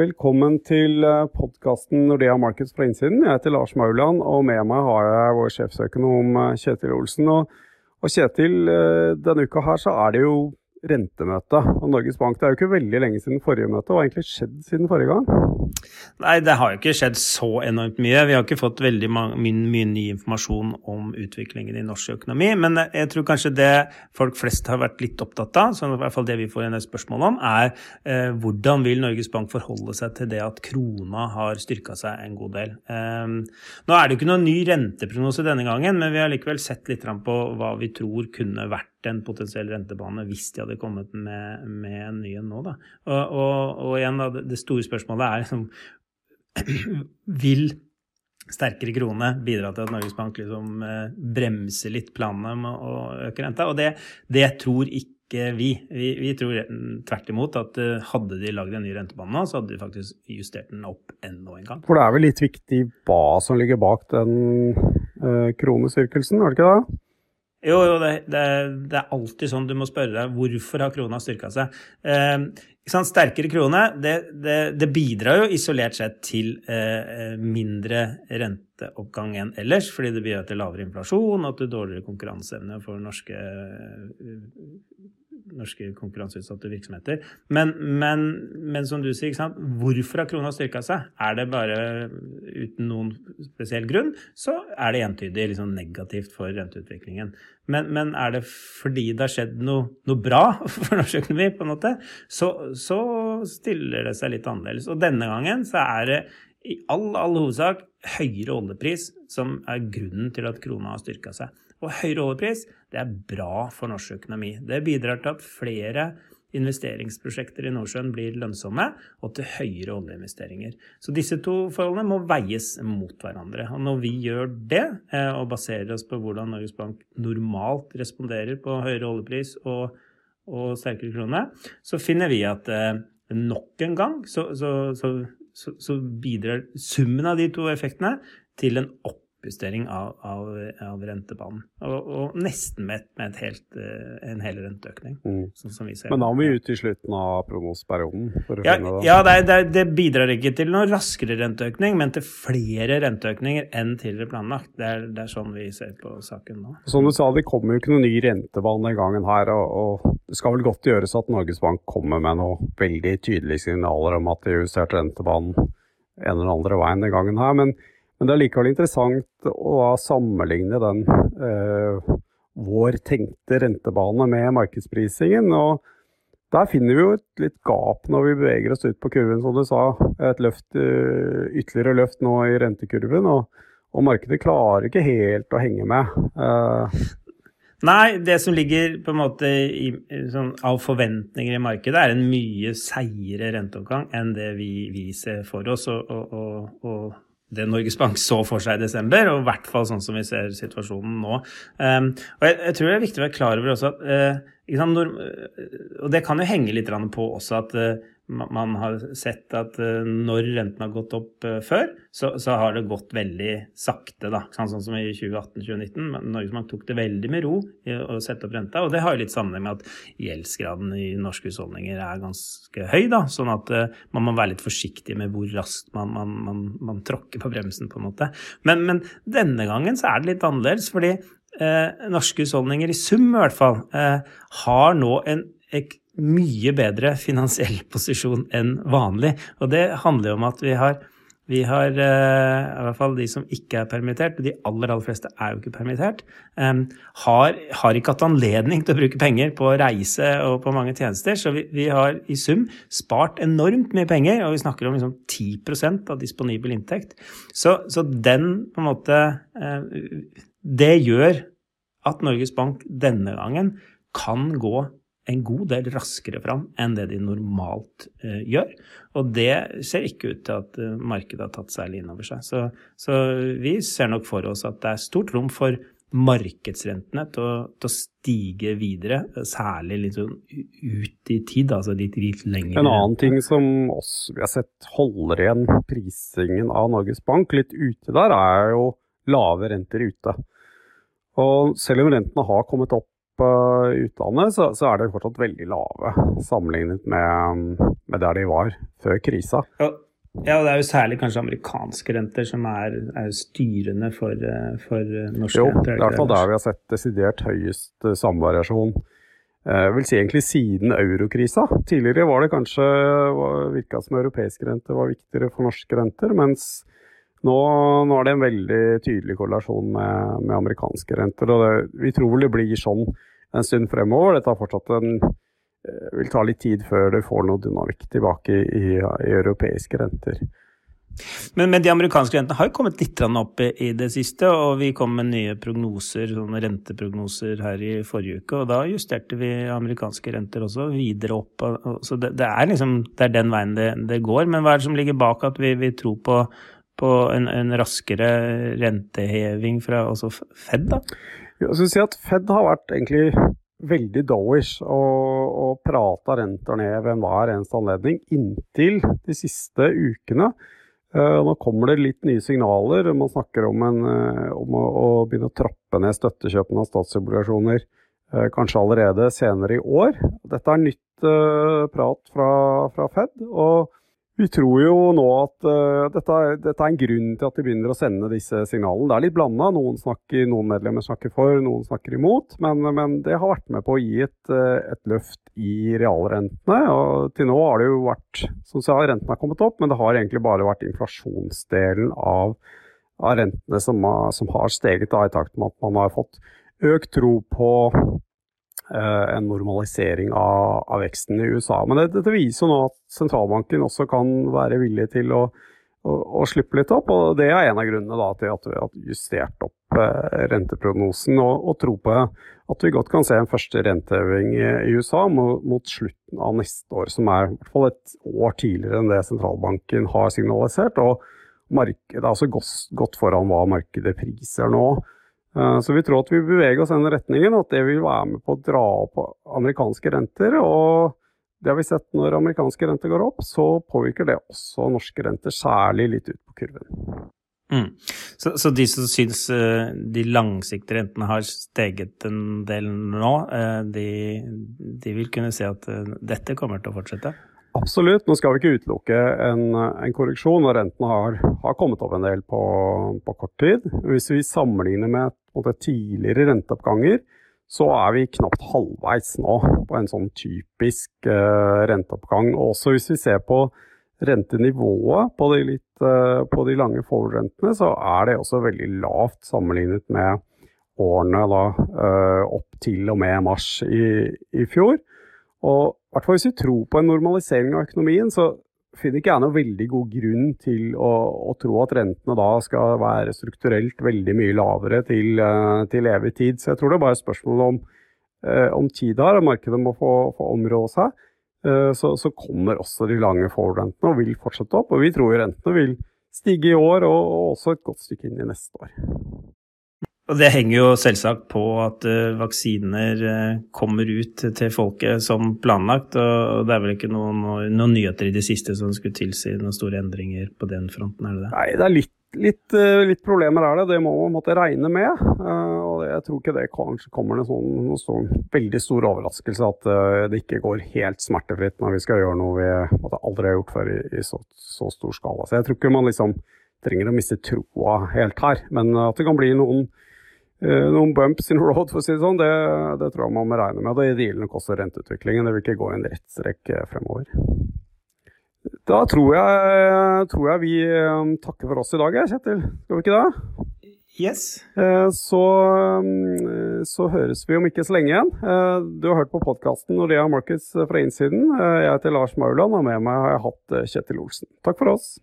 Velkommen til podkasten Nordea Markets fra innsiden. Jeg heter Lars Mauland, og med meg har jeg vår sjefsøkonom Kjetil Olsen. Og, og Kjetil, denne uka her så er det jo rentemøte. Og Norges Bank, det er jo ikke veldig lenge siden forrige møte. Hva har egentlig skjedd siden forrige gang? Nei, det har jo ikke skjedd så enormt mye. Vi har ikke fått veldig mye, mye ny informasjon om utviklingen i norsk økonomi. Men jeg tror kanskje det folk flest har vært litt opptatt av, så i hvert fall det vi får en del spørsmål om, er eh, hvordan vil Norges Bank forholde seg til det at krona har styrka seg en god del. Eh, nå er det jo ikke noen ny renteprognose denne gangen, men vi har likevel sett litt på hva vi tror kunne vært en potensiell rentebane hvis de hadde kommet med, med en ny en nå. Da. Og, og, og igjen, da, det, store spørsmålet er liksom Vil sterkere krone bidra til at Norges Bank liksom eh, bremser litt planene om å øke renta? Og det, det tror ikke vi. vi. Vi, tror tvert imot at uh, hadde de lagd en ny rentebane nå, så hadde de faktisk justert den opp enda en gang. For det er vel litt viktig hva som ligger bak den uh, kronesirkelsen, er det ikke det? Jo, jo, det, det, det, er alltid sånn du må spørre deg hvorfor har krona styrka seg. Eh, Sterkere krone det, det, bidrar jo isolert sett til eh, mindre renteoppgang enn ellers, fordi det bidrar til lavere inflasjon og til dårligere konkurranseevne for norske norske konkurranseutsatte virksomheter. Men, men, men som du sier, hvorfor har krona styrka seg? Er det bare uten noen spesiell grunn, så er det entydig liksom negativt for renteutviklingen. Men, men, er det fordi det har skjedd noe, noe, bra for norsk økonomi, på en måte, så, så, stiller det seg litt annerledes. Og denne gangen så er det i all, all hovedsak høyere oljepris som er grunnen til at krona har styrka seg. Og høyere oljepris det er bra for norsk økonomi. Det bidrar til at flere investeringsprosjekter i Nordsjøen blir lønnsomme, og til høyere oljeinvesteringer. Så disse to forholdene må veies mot hverandre. Og når vi gjør det, eh, og baserer oss på hvordan Norges Bank normalt responderer på høyere oljepris og, og sterkere krone, så finner vi at eh, nok en gang så, så, så, så bidrar summen av de to effektene til en opp oppjustering av, av, av rentebanen. Og, og, nesten med, med helt, eh, en hel renteøkning. Mm. Sånn som vi ser. Men da må vi ut i slutten av prognoseperioden? Ja, ja det, det, det, bidrar ikke til noen raskere renteøkning, men til flere renteøkninger enn tidligere planlagt. Det er, det er sånn vi ser på saken nå. Som du sa, det kommer jo ikke noen ny rentebane den gangen her. Og, og, det skal vel godt gjøres at Norges Bank kommer med noen veldig tydelige signaler om at de justerte rentebanen en eller andre veien den gangen her. men men det er likevel interessant å sammenligne den eh, vår tenkte rentebane med markedsprisingen. og der finner vi jo et litt gap når vi beveger oss ut på kurven, som du sa. Et løft, eh, ytterligere løft nå i rentekurven, og, og markedet klarer ikke helt å henge med. Eh, Nei, det som ligger på en måte i, sånn, av forventninger i markedet, er en mye seigere renteoppgang enn det vi, vi ser for oss. og, og, og det Norges Bank så for seg i desember, og i hvert fall sånn som vi ser situasjonen nå. Um, og jeg, jeg, tror det er viktig å være klar over også at uh, når, Og det kan jo henge litt på også at uh, man har sett at uh, når renten har gått opp uh, før, så, så, har det gått veldig sakte. da, Sånn som i 2018-2019. Norges Bank tok det veldig med ro å sette opp renta. Og det har jo litt sammenheng med at gjeldsgraden i norske husholdninger er ganske høy. da, Sånn at uh, man må være litt forsiktig med hvor raskt man, man, man, man tråkker på bremsen, på en måte. Men, men, denne gangen så er det litt annerledes. fordi norske husholdninger, i sum i hvert fall, har nå en mye bedre finansiell posisjon enn vanlig. Og det handler jo om at vi har, vi har uh, i hvert fall de som ikke er permittert, og de aller aller fleste er jo ikke permittert, har, har, ikke hatt anledning til å bruke penger på reise og på mange tjenester. Så vi, vi har i sum spart enormt mye penger, og vi snakker om liksom 10% av disponibel inntekt. Så, så, den på en måte Det gjør at Norges Bank denne gangen kan gå en god del raskere fram enn det de normalt uh, gjør. Og det ser ikke ut til at uh, markedet har tatt særlig inn over seg. Så, så, vi ser nok for oss at det er stort rom for markedsrentene til å, til å stige videre, særlig litt sånn ut i tid, altså litt, litt lenger. En annen ting som også vi har sett holder igjen prisingen av Norges Bank litt ute der, er jo lave renter ute. Og selv om rentene har kommet opp i utlandet, så, så, er de fortsatt veldig lave sammenlignet med, med der de var før krisa. Ja. Ja, det er jo særlig kanskje amerikanske renter som er, er styrende for, eh, for norske jo, renter. Jo, det er i hvert fall der vi har sett desidert høyest samvariasjon. Jeg vil si egentlig siden eurokrisa. Tidligere var det kanskje virka som europeiske renter var viktigere for norske renter, mens nå, nå er det en veldig tydelig korrelasjon med, med amerikanske renter. og det, Vi tror vel det blir sånn en stund fremover. Det tar fortsatt en eh, vil ta litt tid før du får noe dynamikk tilbake i, i, europeiske renter. Men, men, de amerikanske rentene har jo kommet litt opp i, det siste, og vi kom med nye prognoser, sånne renteprognoser her i forrige uke, og da justerte vi amerikanske renter også videre opp. Så det, det er liksom det er den veien det, det, går. Men hva er det som ligger bak at vi, vi tror på, på en, en, raskere renteheving fra Fed, da? Jeg skal si at Fed har vært egentlig veldig dowish og, og prata renter ned ved enhver eneste anledning inntil de siste ukene. Uh, nå kommer det litt nye signaler. Man snakker om, en, uh, om å, å, begynne å trappe ned støttekjøpene av statsobligasjoner uh, kanskje allerede senere i år. Dette er nytt prat fra, fra, Fed. og vi tror jo nå at uh, dette, dette, er en grunn til at de begynner å sende disse signalene. Det er litt blanda. Noen, noen medlemmer snakker for, noen snakker imot. Men, men, det har vært med på å gi et, uh, et, løft i realrentene. Og til nå har det jo vært Som sa, rentene har kommet opp, men det har egentlig bare vært inflasjonsdelen av, av rentene som, som, har steget da, i takt med at man har fått økt tro på Eh, en normalisering av, av, veksten i USA. Men dette det viser jo nå at sentralbanken også kan være villig til å, å, å, slippe litt opp. og Det er en av grunnene da, til at vi har justert opp eh, renteprognosen og, og, tro på at vi godt kan se en første renteheving i, i USA mot, mot, slutten av neste år, som er i hvert fall et år tidligere enn det sentralbanken har signalisert. og Markedet er altså godt, gått foran hva markedet priser nå. Eh, så vi tror at vi beveger oss i den retningen, at det vil være med på å dra opp amerikanske renter. Og det har vi sett når amerikanske renter går opp, så påvirker det også norske renter, særlig litt ut på kurven. Mm. Så, så, de som syns uh, de langsiktige rentene har steget en del nå, uh, de, de, vil kunne se at dette kommer til å fortsette? Absolutt. Nå skal vi ikke utelukke en, en korreksjon, og rentene har, har, kommet opp en del på, på, kort tid. Hvis vi sammenligner med måte, tidligere renteoppganger, så er vi knapt halvveis nå på en sånn typisk uh, renteoppgang. Også hvis vi ser på rentenivået på de, litt, uh, på de lange forward-rentene, så er det også veldig lavt sammenlignet med årene da, uh, opp til og med mars i, i fjor. Og i hvert fall hvis vi tror på en normalisering av økonomien, så finner ikke jeg noen veldig god grunn til å, å tro at rentene da skal være strukturelt veldig mye lavere til, uh, til evig tid. Så jeg tror det er bare et spørsmål om, uh, om tid her, og markedet må få, få områ seg. Uh, så, så, kommer også de lange forward-rentene og vil fortsette opp. Og vi tror rentene vil stige i år og, og også et godt stykke inn i neste år. Og det henger jo selvsagt på at uh, vaksiner uh, kommer ut til folket som planlagt. Og det er vel ikke noen, noen, nyheter i det siste som skulle tilsi noen store endringer på den fronten, er det det? Nei, det er litt, litt, uh, litt problemer er det. Det må man måtte regne med. og jeg tror ikke det kanskje kommer en sånn, sånn veldig stor overraskelse at det ikke går helt smertefritt når vi skal gjøre noe vi aldri har gjort før i, i så, så, stor skala. Så jeg tror ikke man liksom trenger å miste troa helt her. Men at det kan bli noen Eh, noen bumps in road, for å si det sånn, det, det tror jeg man må regne med. Det gjelder nok også renteutviklingen. Det vil ikke gå i en rettstrekk eh, fremover. Da tror jeg, tror jeg vi eh, takker for oss i dag, Kjetil. Skal vi ikke det? Yes. Så, så, høres vi om ikke så lenge igjen. Du har hørt på podkasten Nordea Markets fra innsiden. Jeg heter Lars Mauland, og med meg har jeg hatt Kjetil Olsen. Takk for oss.